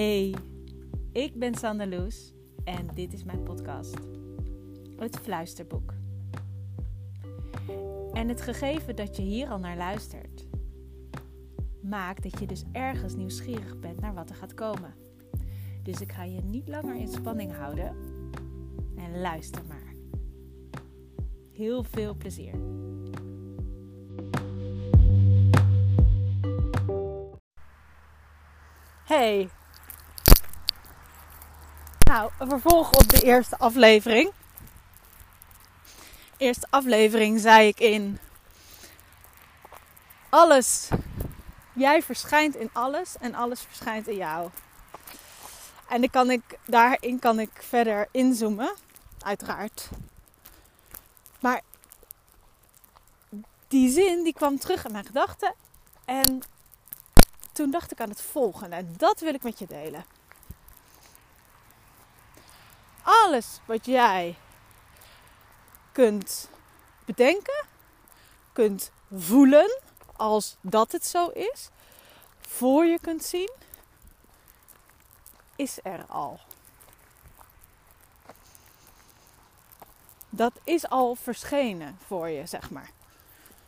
Hey, ik ben Sander Loes en dit is mijn podcast, Het Fluisterboek. En het gegeven dat je hier al naar luistert, maakt dat je dus ergens nieuwsgierig bent naar wat er gaat komen. Dus ik ga je niet langer in spanning houden en luister maar. Heel veel plezier. Hey. Nou, een vervolg op de eerste aflevering. Eerste aflevering zei ik in alles. Jij verschijnt in alles en alles verschijnt in jou. En kan ik, daarin kan ik verder inzoomen, uiteraard. Maar die zin die kwam terug in mijn gedachten. En toen dacht ik aan het volgende. En dat wil ik met je delen. Alles wat jij kunt bedenken, kunt voelen als dat het zo is, voor je kunt zien, is er al. Dat is al verschenen voor je, zeg maar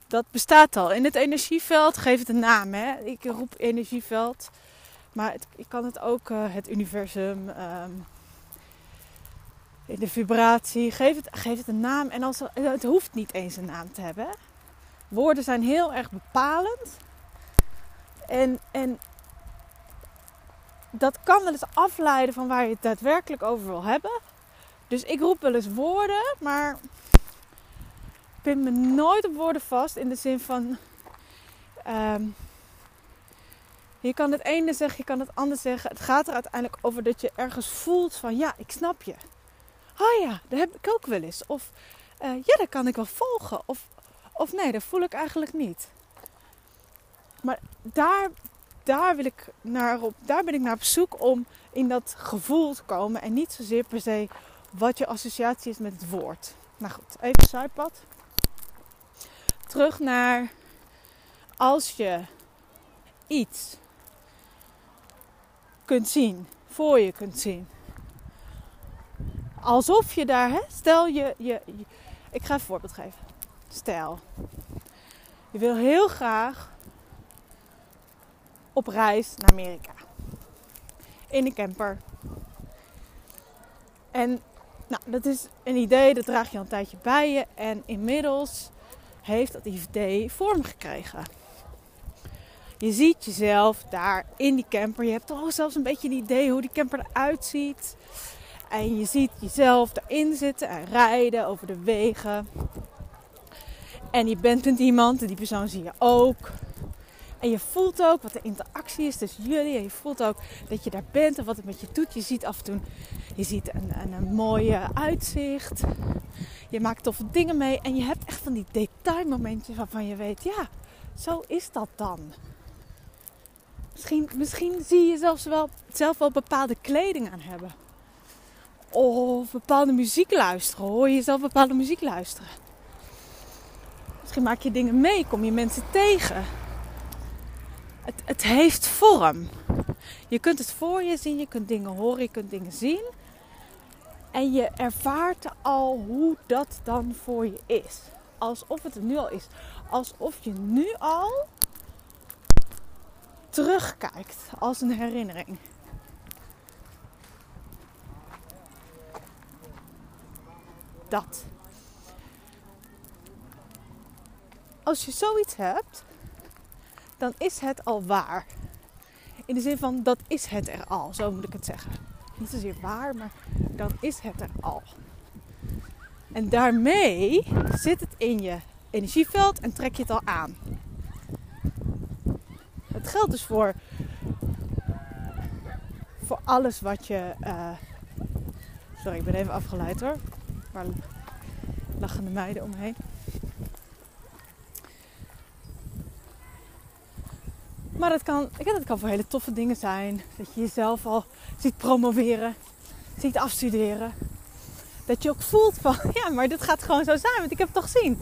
dat bestaat al. In het energieveld, geef het een naam. Hè? Ik roep energieveld. Maar het, ik kan het ook uh, het universum. Um, in de vibratie. Geef het, geef het een naam. En als het hoeft niet eens een naam te hebben. Woorden zijn heel erg bepalend. En, en dat kan wel eens afleiden van waar je het daadwerkelijk over wil hebben. Dus ik roep wel eens woorden, maar pin me nooit op woorden vast in de zin van. Um, je kan het ene zeggen, je kan het andere zeggen. Het gaat er uiteindelijk over dat je ergens voelt van ja, ik snap je. Oh ja, dat heb ik ook wel eens. Of uh, ja, dat kan ik wel volgen. Of, of nee, dat voel ik eigenlijk niet. Maar daar, daar, wil ik naar op, daar ben ik naar op zoek om in dat gevoel te komen. En niet zozeer per se wat je associatie is met het woord. Nou goed, even zijpad terug naar als je iets kunt zien, voor je kunt zien. Alsof je daar, hè, stel je, je, ik ga een voorbeeld geven. Stel, je wil heel graag op reis naar Amerika. In een camper. En nou, dat is een idee, dat draag je al een tijdje bij je. En inmiddels heeft dat idee vorm gekregen. Je ziet jezelf daar in die camper. Je hebt toch zelfs een beetje een idee hoe die camper eruit ziet. En je ziet jezelf daarin zitten en rijden over de wegen. En je bent met iemand die persoon zie je ook. En je voelt ook wat de interactie is tussen jullie. En je voelt ook dat je daar bent en wat het met je doet. Je ziet af en toe je ziet een, een, een mooie uitzicht. Je maakt toffe dingen mee. En je hebt echt van die detailmomentjes waarvan je weet, ja, zo is dat dan. Misschien, misschien zie je zelfs wel, zelf wel bepaalde kleding aan hebben. Of bepaalde muziek luisteren. Hoor je zelf bepaalde muziek luisteren. Misschien maak je dingen mee, kom je mensen tegen. Het, het heeft vorm. Je kunt het voor je zien, je kunt dingen horen, je kunt dingen zien. En je ervaart al hoe dat dan voor je is. Alsof het nu al is. Alsof je nu al terugkijkt als een herinnering. Dat. Als je zoiets hebt, dan is het al waar. In de zin van dat is het er al, zo moet ik het zeggen. Niet zozeer waar, maar dan is het er al. En daarmee zit het in je energieveld en trek je het al aan. Het geldt dus voor, voor alles wat je. Uh, sorry, ik ben even afgeleid hoor. Maar lachende meiden omheen. Maar dat kan, dat kan voor hele toffe dingen zijn. Dat je jezelf al ziet promoveren, ziet afstuderen. Dat je ook voelt van, ja, maar dit gaat gewoon zo zijn, want ik heb het toch gezien.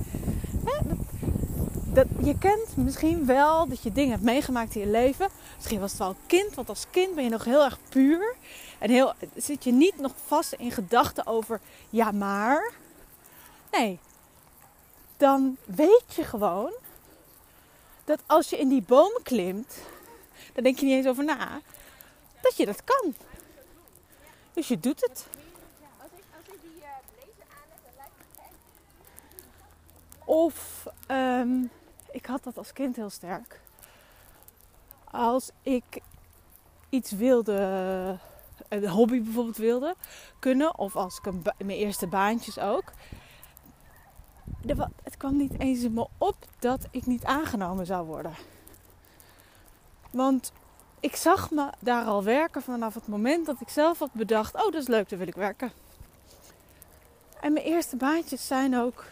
Dat, je kent misschien wel dat je dingen hebt meegemaakt in je leven. Misschien was het wel kind, want als kind ben je nog heel erg puur. En heel, zit je niet nog vast in gedachten over ja maar. Nee, dan weet je gewoon dat als je in die boom klimt, daar denk je niet eens over na, dat je dat kan. Dus je doet het. Of um, ik had dat als kind heel sterk. Als ik iets wilde, een hobby bijvoorbeeld wilde kunnen, of als ik een mijn eerste baantjes ook. Het kwam niet eens in me op dat ik niet aangenomen zou worden. Want ik zag me daar al werken vanaf het moment dat ik zelf had bedacht: oh, dat is leuk, daar wil ik werken. En mijn eerste baantjes zijn ook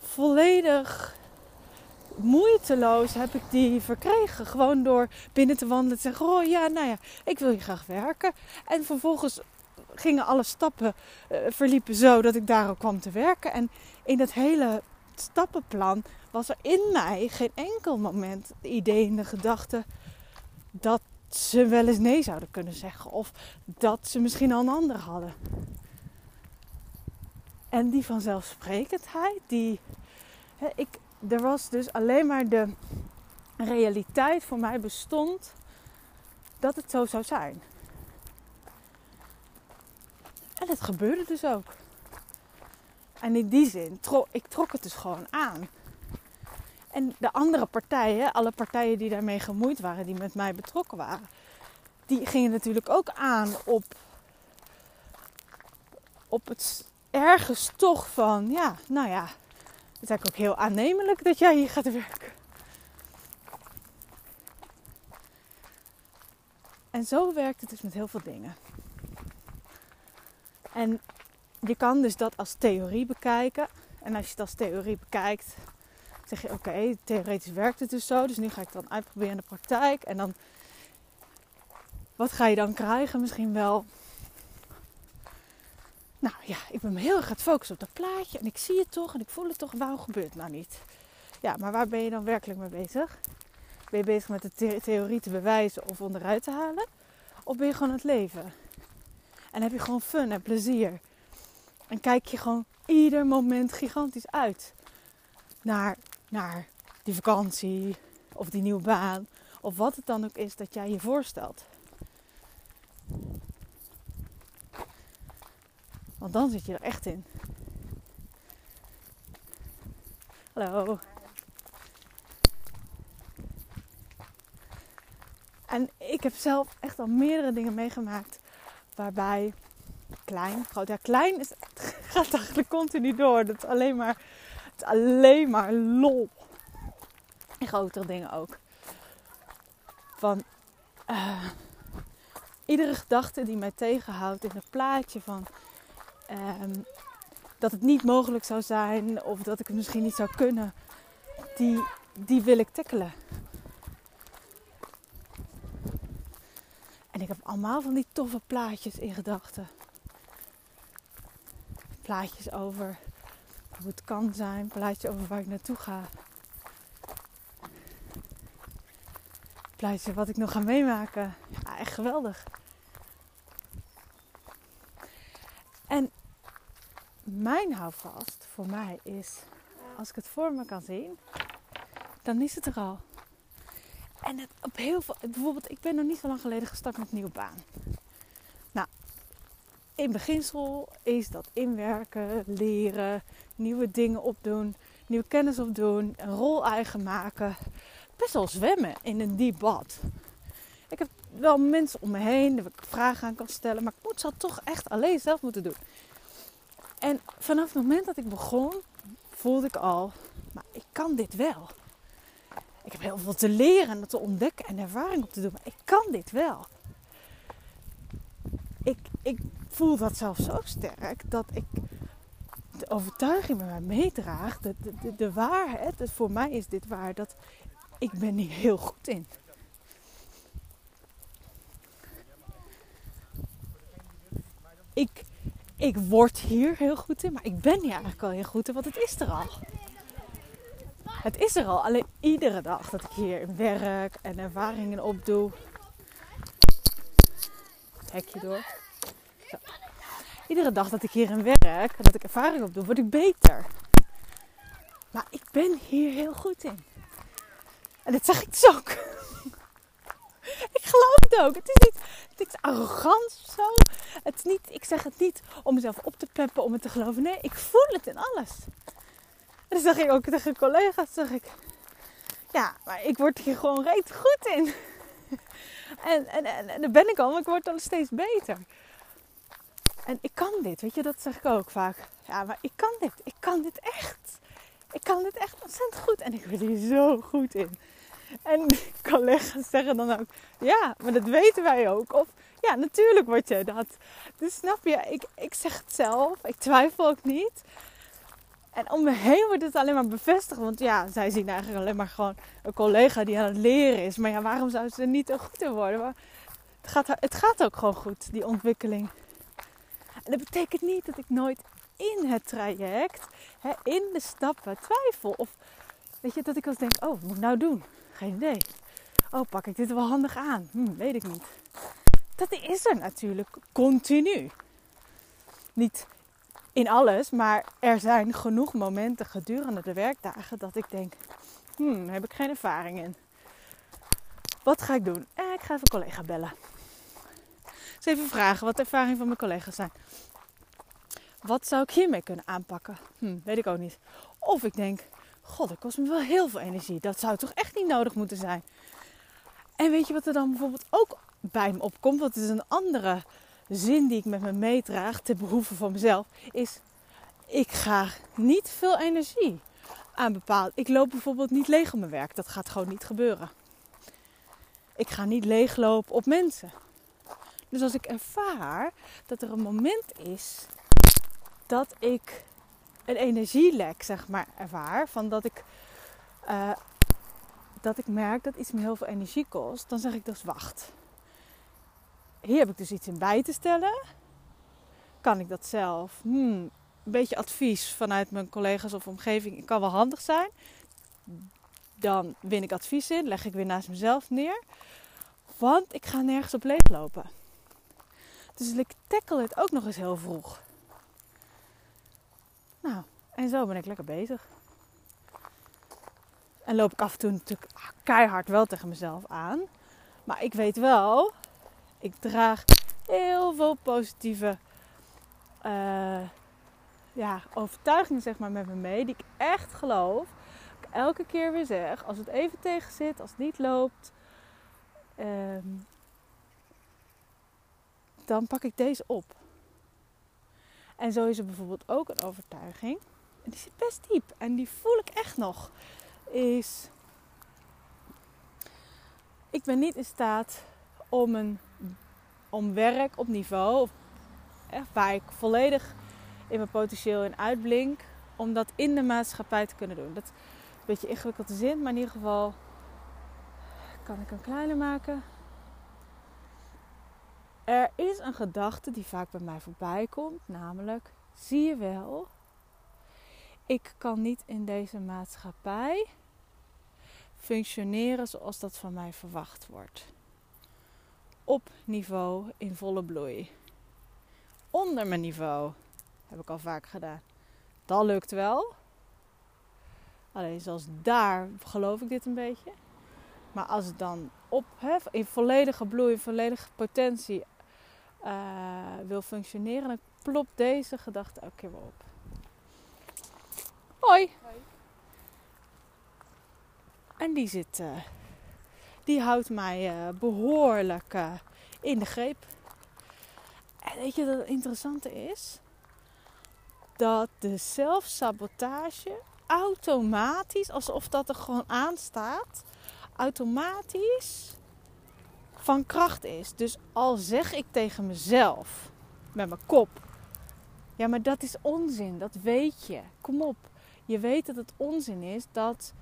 volledig moeiteloos heb ik die verkregen. Gewoon door binnen te wandelen en te zeggen: Oh ja, nou ja, ik wil hier graag werken. En vervolgens gingen alle stappen uh, verliepen zo dat ik daar ook kwam te werken. En in dat hele stappenplan was er in mij geen enkel moment de idee de gedachte dat ze wel eens nee zouden kunnen zeggen. Of dat ze misschien al een ander hadden. En die vanzelfsprekendheid, die. Ik, er was dus alleen maar de realiteit voor mij bestond dat het zo zou zijn. En dat gebeurde dus ook. En in die zin, trok, ik trok het dus gewoon aan. En de andere partijen, alle partijen die daarmee gemoeid waren, die met mij betrokken waren, die gingen natuurlijk ook aan op, op het ergens toch van, ja, nou ja, het is eigenlijk ook heel aannemelijk dat jij hier gaat werken. En zo werkt het dus met heel veel dingen. En je kan dus dat als theorie bekijken. En als je het als theorie bekijkt, zeg je oké, theoretisch werkt het dus zo. Dus nu ga ik het dan uitproberen in de praktijk. En dan, wat ga je dan krijgen? Misschien wel nou ja, ik ben me heel erg aan het focussen op dat plaatje. En ik zie het toch en ik voel het toch. Waarom gebeurt het nou niet? Ja, maar waar ben je dan werkelijk mee bezig? Ben je bezig met de theorie te bewijzen of onderuit te halen? Of ben je gewoon het leven? En heb je gewoon fun en plezier? En kijk je gewoon ieder moment gigantisch uit naar, naar die vakantie of die nieuwe baan of wat het dan ook is dat jij je voorstelt. Want dan zit je er echt in. Hallo. En ik heb zelf echt al meerdere dingen meegemaakt waarbij klein, groot, ja klein is, het gaat eigenlijk continu door. Dat is alleen maar, het is alleen maar lol. En grotere dingen ook. Van uh, iedere gedachte die mij tegenhoudt in het plaatje van Ehm, dat het niet mogelijk zou zijn of dat ik het misschien niet zou kunnen, die, die wil ik tackelen. En ik heb allemaal van die toffe plaatjes in gedachten. Plaatjes over hoe het kan zijn, plaatjes over waar ik naartoe ga. Plaatjes wat ik nog ga meemaken. Ja, echt geweldig. En mijn houvast voor mij is, als ik het voor me kan zien, dan is het er al. En het, op heel veel, bijvoorbeeld, ik ben nog niet zo lang geleden gestart met een nieuwe baan. Nou, in beginsel is dat inwerken, leren, nieuwe dingen opdoen, nieuwe kennis opdoen, een rol eigen maken. Best wel zwemmen in een diep bad. Ik heb wel mensen om me heen waar ik vragen aan kan stellen, maar ik moet ze toch echt alleen zelf moeten doen. En vanaf het moment dat ik begon, voelde ik al, maar ik kan dit wel. Ik heb heel veel te leren en te ontdekken en ervaring op te doen, maar ik kan dit wel. Ik, ik voel dat zelfs zo sterk dat ik de overtuiging met mij meedraag, de, de, waarheid, voor mij is dit waar, dat ik ben hier heel goed in. Ik ik word hier heel goed in, maar ik ben hier eigenlijk al heel goed in, want het is er al. Het is er al. Alleen iedere dag dat ik hier werk en ervaringen opdoe. Hekje door. Iedere dag dat ik hier in werk en dat ik ervaring opdoe, word ik beter. Maar ik ben hier heel goed in. En dat zeg ik dus ook. Geloof het ook. Het is niet het is arrogant of zo. Het is niet, ik zeg het niet om mezelf op te peppen, om het te geloven. Nee, ik voel het in alles. En dan zeg ik ook tegen collega's, zeg ik... Ja, maar ik word hier gewoon reet goed in. en, en, en, daar ben ik al, maar ik word al steeds beter. En ik kan dit, weet je, dat zeg ik ook vaak. Ja, maar ik kan dit. Ik kan dit echt. Ik kan dit echt ontzettend goed. En ik word hier zo goed in. En collega's zeggen dan ook, ja, maar dat weten wij ook. Of ja, natuurlijk word je dat. Dus snap je, ik, ik zeg het zelf, ik twijfel ook niet. En om me heen wordt het alleen maar bevestigd. Want ja, zij zien eigenlijk alleen maar gewoon een collega die aan het leren is. Maar ja, waarom zou ze niet zo goed worden? Maar het, gaat, het gaat ook gewoon goed, die ontwikkeling. En dat betekent niet dat ik nooit in het traject, hè, in de stappen, twijfel. Of weet je, dat ik eens denk, oh, wat moet ik nou doen? Geen idee. Oh, pak ik dit wel handig aan? Hm, weet ik niet. Dat is er natuurlijk continu. Niet in alles, maar er zijn genoeg momenten gedurende de werkdagen dat ik denk: hmm, heb ik geen ervaring in. Wat ga ik doen? Eh, ik ga even een collega bellen. Even vragen wat de ervaringen van mijn collega's zijn. Wat zou ik hiermee kunnen aanpakken? Hm, weet ik ook niet. Of ik denk, god, dat kost me wel heel veel energie. Dat zou toch echt niet nodig moeten zijn. En weet je wat er dan bijvoorbeeld ook bij me opkomt? Het is een andere zin die ik met me meedraag ten behoeve van mezelf. Is, ik ga niet veel energie aan bepaald. Ik loop bijvoorbeeld niet leeg op mijn werk. Dat gaat gewoon niet gebeuren. Ik ga niet leeglopen op mensen. Dus als ik ervaar dat er een moment is dat ik een energielek, zeg maar, ervaar. Van dat ik, uh, dat ik merk dat iets me heel veel energie kost. Dan zeg ik dus wacht. Hier heb ik dus iets in bij te stellen. Kan ik dat zelf? Hmm, een beetje advies vanuit mijn collega's of omgeving kan wel handig zijn. Dan win ik advies in, leg ik weer naast mezelf neer. Want ik ga nergens op leeglopen. Dus ik tackle het ook nog eens heel vroeg. Nou, en zo ben ik lekker bezig. En loop ik af en toe natuurlijk keihard wel tegen mezelf aan. Maar ik weet wel, ik draag heel veel positieve uh, ja, overtuigingen zeg maar, met me mee. Die ik echt geloof. Ik elke keer weer zeg, als het even tegen zit, als het niet loopt. Uh, dan pak ik deze op. En zo is er bijvoorbeeld ook een overtuiging. En die zit best diep. En die voel ik echt nog. Is. Ik ben niet in staat om, een, om werk op niveau. waar ik volledig in mijn potentieel in uitblink. Om dat in de maatschappij te kunnen doen. Dat is een beetje ingewikkeld zin. Maar in ieder geval. Kan ik hem kleiner maken? Er is een gedachte die vaak bij mij voorbij komt, namelijk: zie je wel, ik kan niet in deze maatschappij functioneren zoals dat van mij verwacht wordt. Op niveau in volle bloei. Onder mijn niveau heb ik al vaak gedaan. Dat lukt wel. Alleen zelfs daar geloof ik dit een beetje. Maar als het dan op, in volledige bloei, volledige potentie uh, wil functioneren, dan plopt deze gedachte elke keer weer op. Hoi. Hoi. En die zit, uh, die houdt mij uh, behoorlijk in de greep. En weet je wat het interessante is? Dat de zelfsabotage automatisch, alsof dat er gewoon aanstaat, automatisch van kracht is. Dus al zeg ik tegen mezelf met mijn kop: Ja, maar dat is onzin, dat weet je. Kom op. Je weet dat het onzin is dat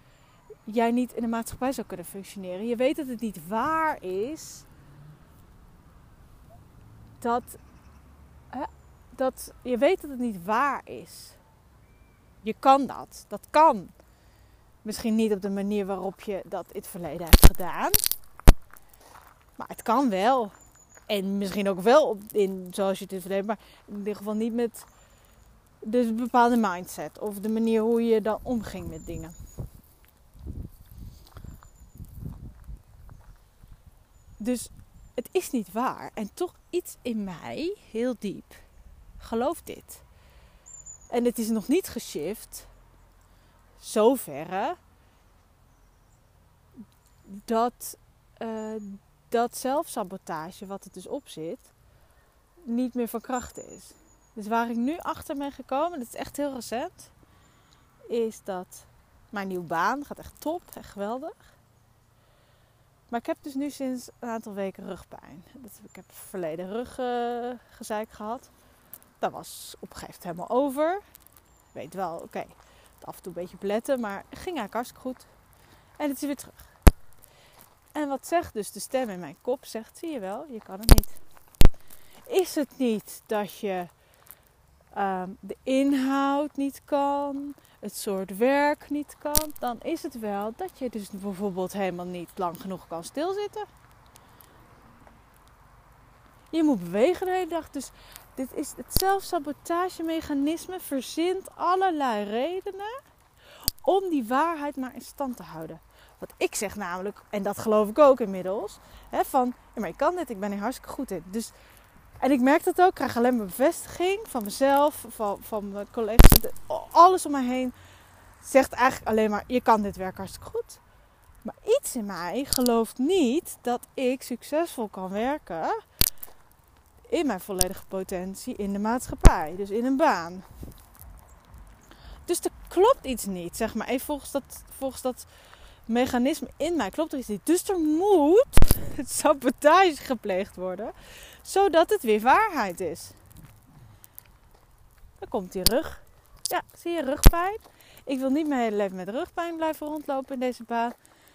jij niet in de maatschappij zou kunnen functioneren. Je weet dat het niet waar is dat. Hè, dat je weet dat het niet waar is. Je kan dat. Dat kan. Misschien niet op de manier waarop je dat in het verleden hebt gedaan. Maar het kan wel. En misschien ook wel in, zoals je het in maar in ieder geval niet met de bepaalde mindset of de manier hoe je dan omging met dingen. Dus het is niet waar. En toch iets in mij, heel diep, gelooft dit. En het is nog niet geshift, zoverre, dat uh, dat zelfsabotage, wat het dus op zit, niet meer van kracht is. Dus waar ik nu achter ben gekomen, dat is echt heel recent, is dat mijn nieuwe baan gaat echt top, echt geweldig. Maar ik heb dus nu sinds een aantal weken rugpijn. ik heb verleden ruggezeik gehad. Dat was op een gegeven moment helemaal over. Ik weet wel, oké, af en toe een beetje beletten, maar ging eigenlijk hartstikke goed. En het is weer terug. En wat zegt dus de stem in mijn kop? Zegt, zie je wel, je kan het niet. Is het niet dat je Ehm, de inhoud niet kan, het soort werk niet kan, dan is het wel dat je dus bijvoorbeeld helemaal niet lang genoeg kan stilzitten. Je moet bewegen de hele dag. Dus dit is het zelfsabotagemechanisme verzint allerlei redenen om die waarheid maar in stand te houden. Ik zeg namelijk, en dat geloof ik ook inmiddels, hè, van ja, maar ik kan dit, ik ben er hartstikke goed in. Dus en ik merk dat ook. Ik krijg alleen maar bevestiging van mezelf, van, van mijn collega's. Alles om mij heen zegt eigenlijk alleen maar: je kan dit werk hartstikke goed. Maar iets in mij gelooft niet dat ik succesvol kan werken in mijn volledige potentie in de maatschappij. Dus in een baan. Dus er klopt iets niet, zeg maar. Even volgens dat, volgens dat mechanisme in mij klopt er iets niet. Dus er moet het sabotage gepleegd worden zodat het weer waarheid is. Dan komt die rug. Ja, zie je rugpijn? Ik wil niet mijn hele leven met rugpijn blijven rondlopen in deze baan.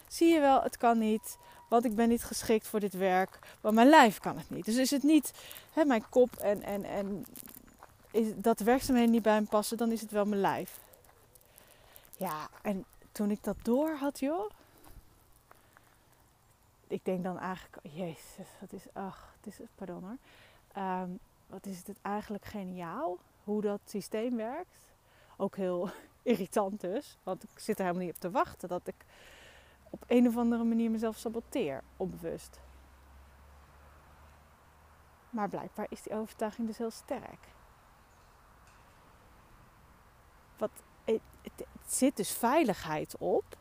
Zie je wel, het kan niet. Want ik ben niet geschikt voor dit werk. Want mijn lijf kan het niet. Dus is het niet hè, mijn kop en, en, en is, dat de werkzaamheden niet bij me passen, dan is het wel mijn lijf. Ja, en toen ik dat door had, joh, ik denk dan eigenlijk, oh jezus, wat is, ach, het is, pardon hoor. Ehm, wat is het eigenlijk geniaal hoe dat systeem werkt. Ook heel irritant dus, want ik zit er helemaal niet op te wachten dat ik op een of andere manier mezelf saboteer, onbewust. Maar blijkbaar is die overtuiging dus heel sterk. Wat, het, het zit dus veiligheid op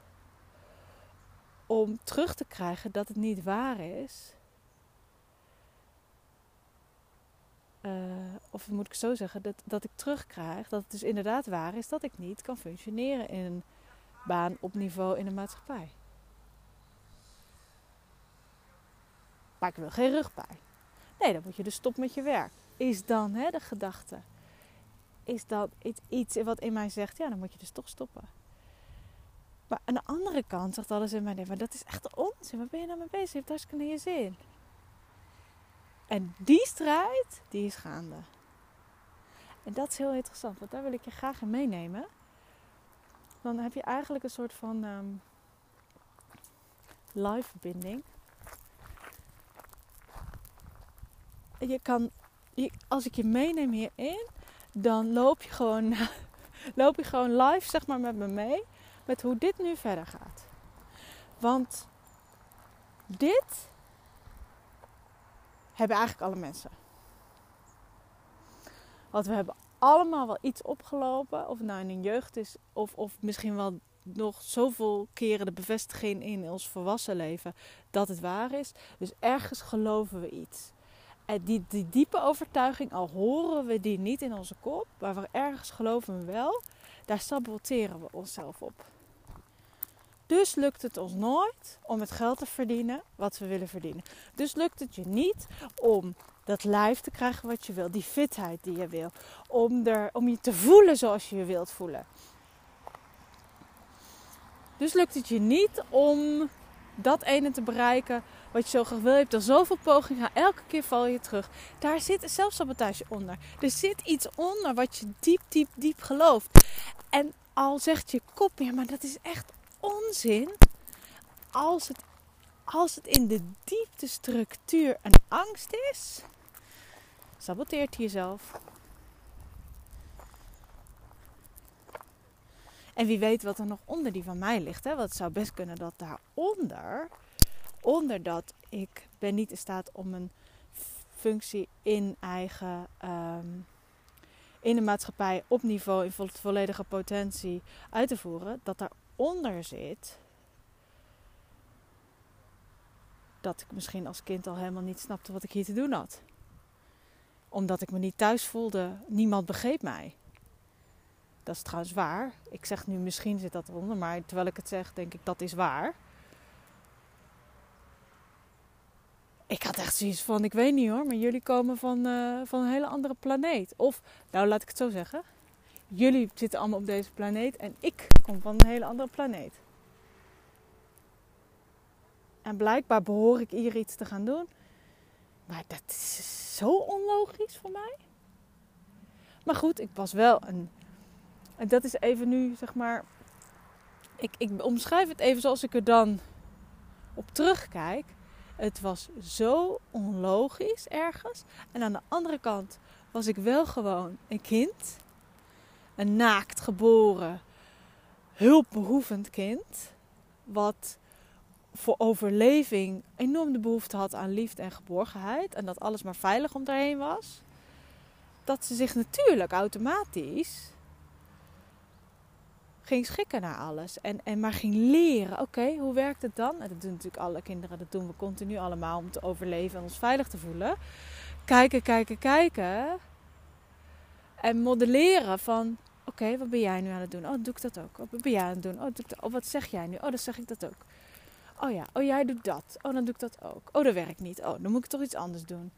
om terug te krijgen dat het niet waar is. Uh, of moet ik zo zeggen, dat, dat ik terugkrijg dat het dus inderdaad waar is dat ik niet kan functioneren in een baan op niveau in de maatschappij. Maar ik wil geen rugpijn. Nee, dan moet je dus stoppen met je werk. Is dan hè, de gedachte. Is dat iets wat in mij zegt, ja, dan moet je dus toch stoppen. Maar aan de andere kant zegt alles in mij, nee, maar dat is echt onzin. Waar ben je nou mee bezig? Je hebt hartstikke je zin. En die strijd, die is gaande. En dat is heel interessant, want daar wil ik je graag in meenemen. Dan heb je eigenlijk een soort van um, live verbinding. Je kan, als ik je meeneem hierin, dan loop je gewoon, loop je gewoon live zeg maar met me mee met hoe dit nu verder gaat. Want dit hebben eigenlijk alle mensen. Want we hebben allemaal wel iets opgelopen. Of het nou in een jeugd is, of, of misschien wel nog zoveel keren de bevestiging in ons volwassen leven dat het waar is. Dus ergens geloven we iets. Die, die diepe overtuiging, al horen we die niet in onze kop, maar we ergens geloven we wel, daar saboteren we onszelf op. Dus lukt het ons nooit om het geld te verdienen wat we willen verdienen. Dus lukt het je niet om dat lijf te krijgen wat je wil, die fitheid die je wil, om, er, om je te voelen zoals je je wilt voelen. Dus lukt het je niet om dat ene te bereiken wat je zo graag wil. Je hebt er zoveel pogingen, elke keer val je terug. Daar zit zelfsabotage onder. Er zit iets onder wat je diep, diep, diep gelooft. En al zegt je kop, ja, maar dat is echt onzin als het, als het in de diepte structuur een angst is. Saboteert jezelf. En wie weet wat er nog onder die van mij ligt. Hè? Want het zou best kunnen dat daaronder, onder dat ik ben niet in staat om een functie in eigen, ehm, in de maatschappij op niveau, in volledige potentie uit te voeren. Dat daaronder zit dat ik misschien als kind al helemaal niet snapte wat ik hier te doen had. Omdat ik me niet thuis voelde, niemand begreep mij. Dat is trouwens waar. Ik zeg nu misschien zit dat eronder, maar terwijl ik het zeg, denk ik dat is waar. Ik had echt zoiets van, ik weet niet hoor, maar jullie komen van, uh, van een hele andere planeet. Of, nou laat ik het zo zeggen. Jullie zitten allemaal op deze planeet en ik kom van een hele andere planeet. En blijkbaar behoor ik hier iets te gaan doen. Maar dat is zo onlogisch voor mij. Maar goed, ik was wel een. En dat is even nu, zeg maar. Ik, ik omschrijf het even zoals ik er dan op terugkijk. Het was zo onlogisch ergens. En aan de andere kant was ik wel gewoon een kind. Een naakt geboren, hulpbehoevend kind. Wat voor overleving enorm de behoefte had aan liefde en geborgenheid. En dat alles maar veilig om daarheen was. Dat ze zich natuurlijk automatisch ging schikken naar alles. En, en maar ging leren, oké, hoe werkt het dan? En dat doen natuurlijk alle kinderen, dat doen we continu allemaal om te overleven en ons veilig te voelen. Kijken, kijken, kijken. En modelleren van, oké, wat ben jij nu aan het doen? Oh, doe ik dat ook. Oh, wat ben jij aan het doen? Oh, doe ik dat. oh, wat zeg jij nu? Oh, dan zeg ik dat ook. Oh ja, oh jij doet dat. Oh, dan doe ik dat ook. Oh, dat werkt niet. Oh, dan moet ik toch iets anders doen.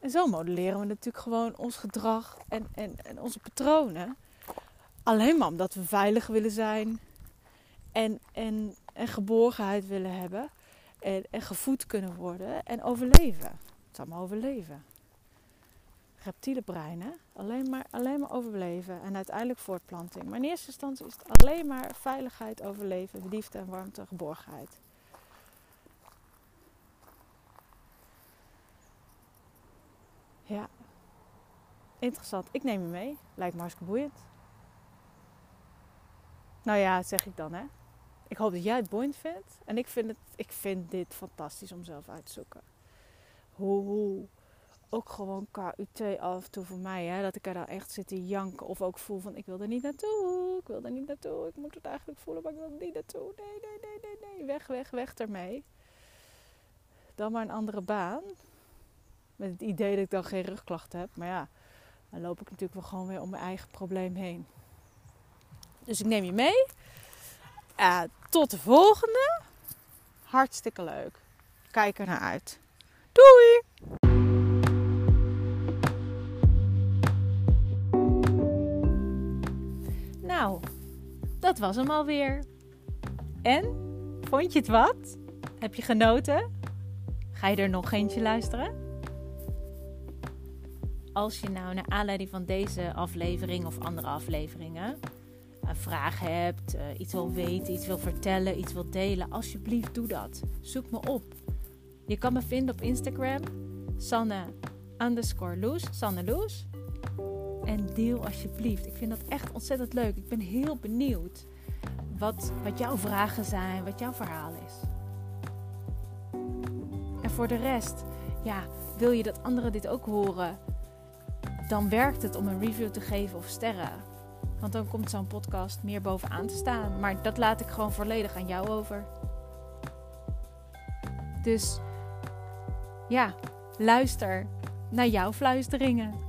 En zo modelleren we natuurlijk gewoon ons gedrag en, en, en onze patronen. Alleen maar omdat we veilig willen zijn en, en, en geborgenheid willen hebben. En, en gevoed kunnen worden en overleven. Het is allemaal overleven. Reptiele brein, hè? Alleen maar, alleen maar overleven en uiteindelijk voortplanting. Maar in eerste instantie is het alleen maar veiligheid, overleven, liefde en warmte, geborgenheid. Ja, interessant. Ik neem je mee. Lijkt me hartstikke boeiend. Nou ja, zeg ik dan hè. Ik hoop dat jij het boeiend vindt. En ik vind, het, ik vind dit fantastisch om zelf uit te zoeken. Hoe, hoe ook gewoon KUT af en toe voor mij. Hè, dat ik er dan echt zit te janken. Of ook voel van ik wil er niet naartoe. Ik wil er niet naartoe. Ik moet het eigenlijk voelen, maar ik wil er niet naartoe. Nee, nee, nee, nee, nee. Weg, weg, weg ermee. Dan maar een andere baan. Met het idee dat ik dan geen rugklachten heb. Maar ja, dan loop ik natuurlijk wel gewoon weer om mijn eigen probleem heen. Dus ik neem je mee. Uh, tot de volgende. Hartstikke leuk. Kijk er naar uit. Doei! Nou, dat was hem alweer. En? Vond je het wat? Heb je genoten? Ga je er nog eentje luisteren? als je nou naar aanleiding van deze aflevering of andere afleveringen een vraag hebt, uh, iets wil weten, iets wil vertellen, iets wil delen, alsjeblieft doe dat. Zoek me op. Je kan me vinden op Instagram, Sanne underscore Loes, Sanne Loes. En deel alsjeblieft. Ik vind dat echt ontzettend leuk. Ik ben heel benieuwd wat, wat jouw vragen zijn, wat jouw verhaal is. En voor de rest, ja, wil je dat anderen dit ook horen? dan werkt het om een review te geven of sterren. Want dan komt zo'n podcast meer bovenaan te staan. Maar dat laat ik gewoon volledig aan jou over. Dus ja, luister naar jouw fluisteringen.